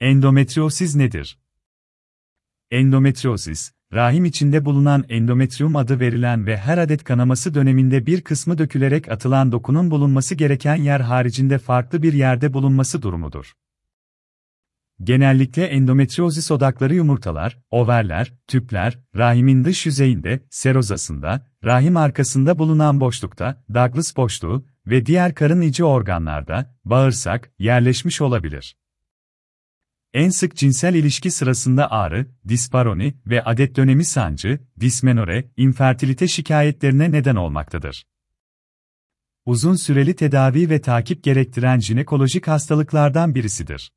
Endometriosis nedir? Endometriosis, rahim içinde bulunan endometrium adı verilen ve her adet kanaması döneminde bir kısmı dökülerek atılan dokunun bulunması gereken yer haricinde farklı bir yerde bulunması durumudur. Genellikle endometriozis odakları yumurtalar, overler, tüpler, rahimin dış yüzeyinde, serozasında, rahim arkasında bulunan boşlukta, Douglas boşluğu ve diğer karın içi organlarda, bağırsak, yerleşmiş olabilir. En sık cinsel ilişki sırasında ağrı, disparoni ve adet dönemi sancı, dismenore, infertilite şikayetlerine neden olmaktadır. Uzun süreli tedavi ve takip gerektiren jinekolojik hastalıklardan birisidir.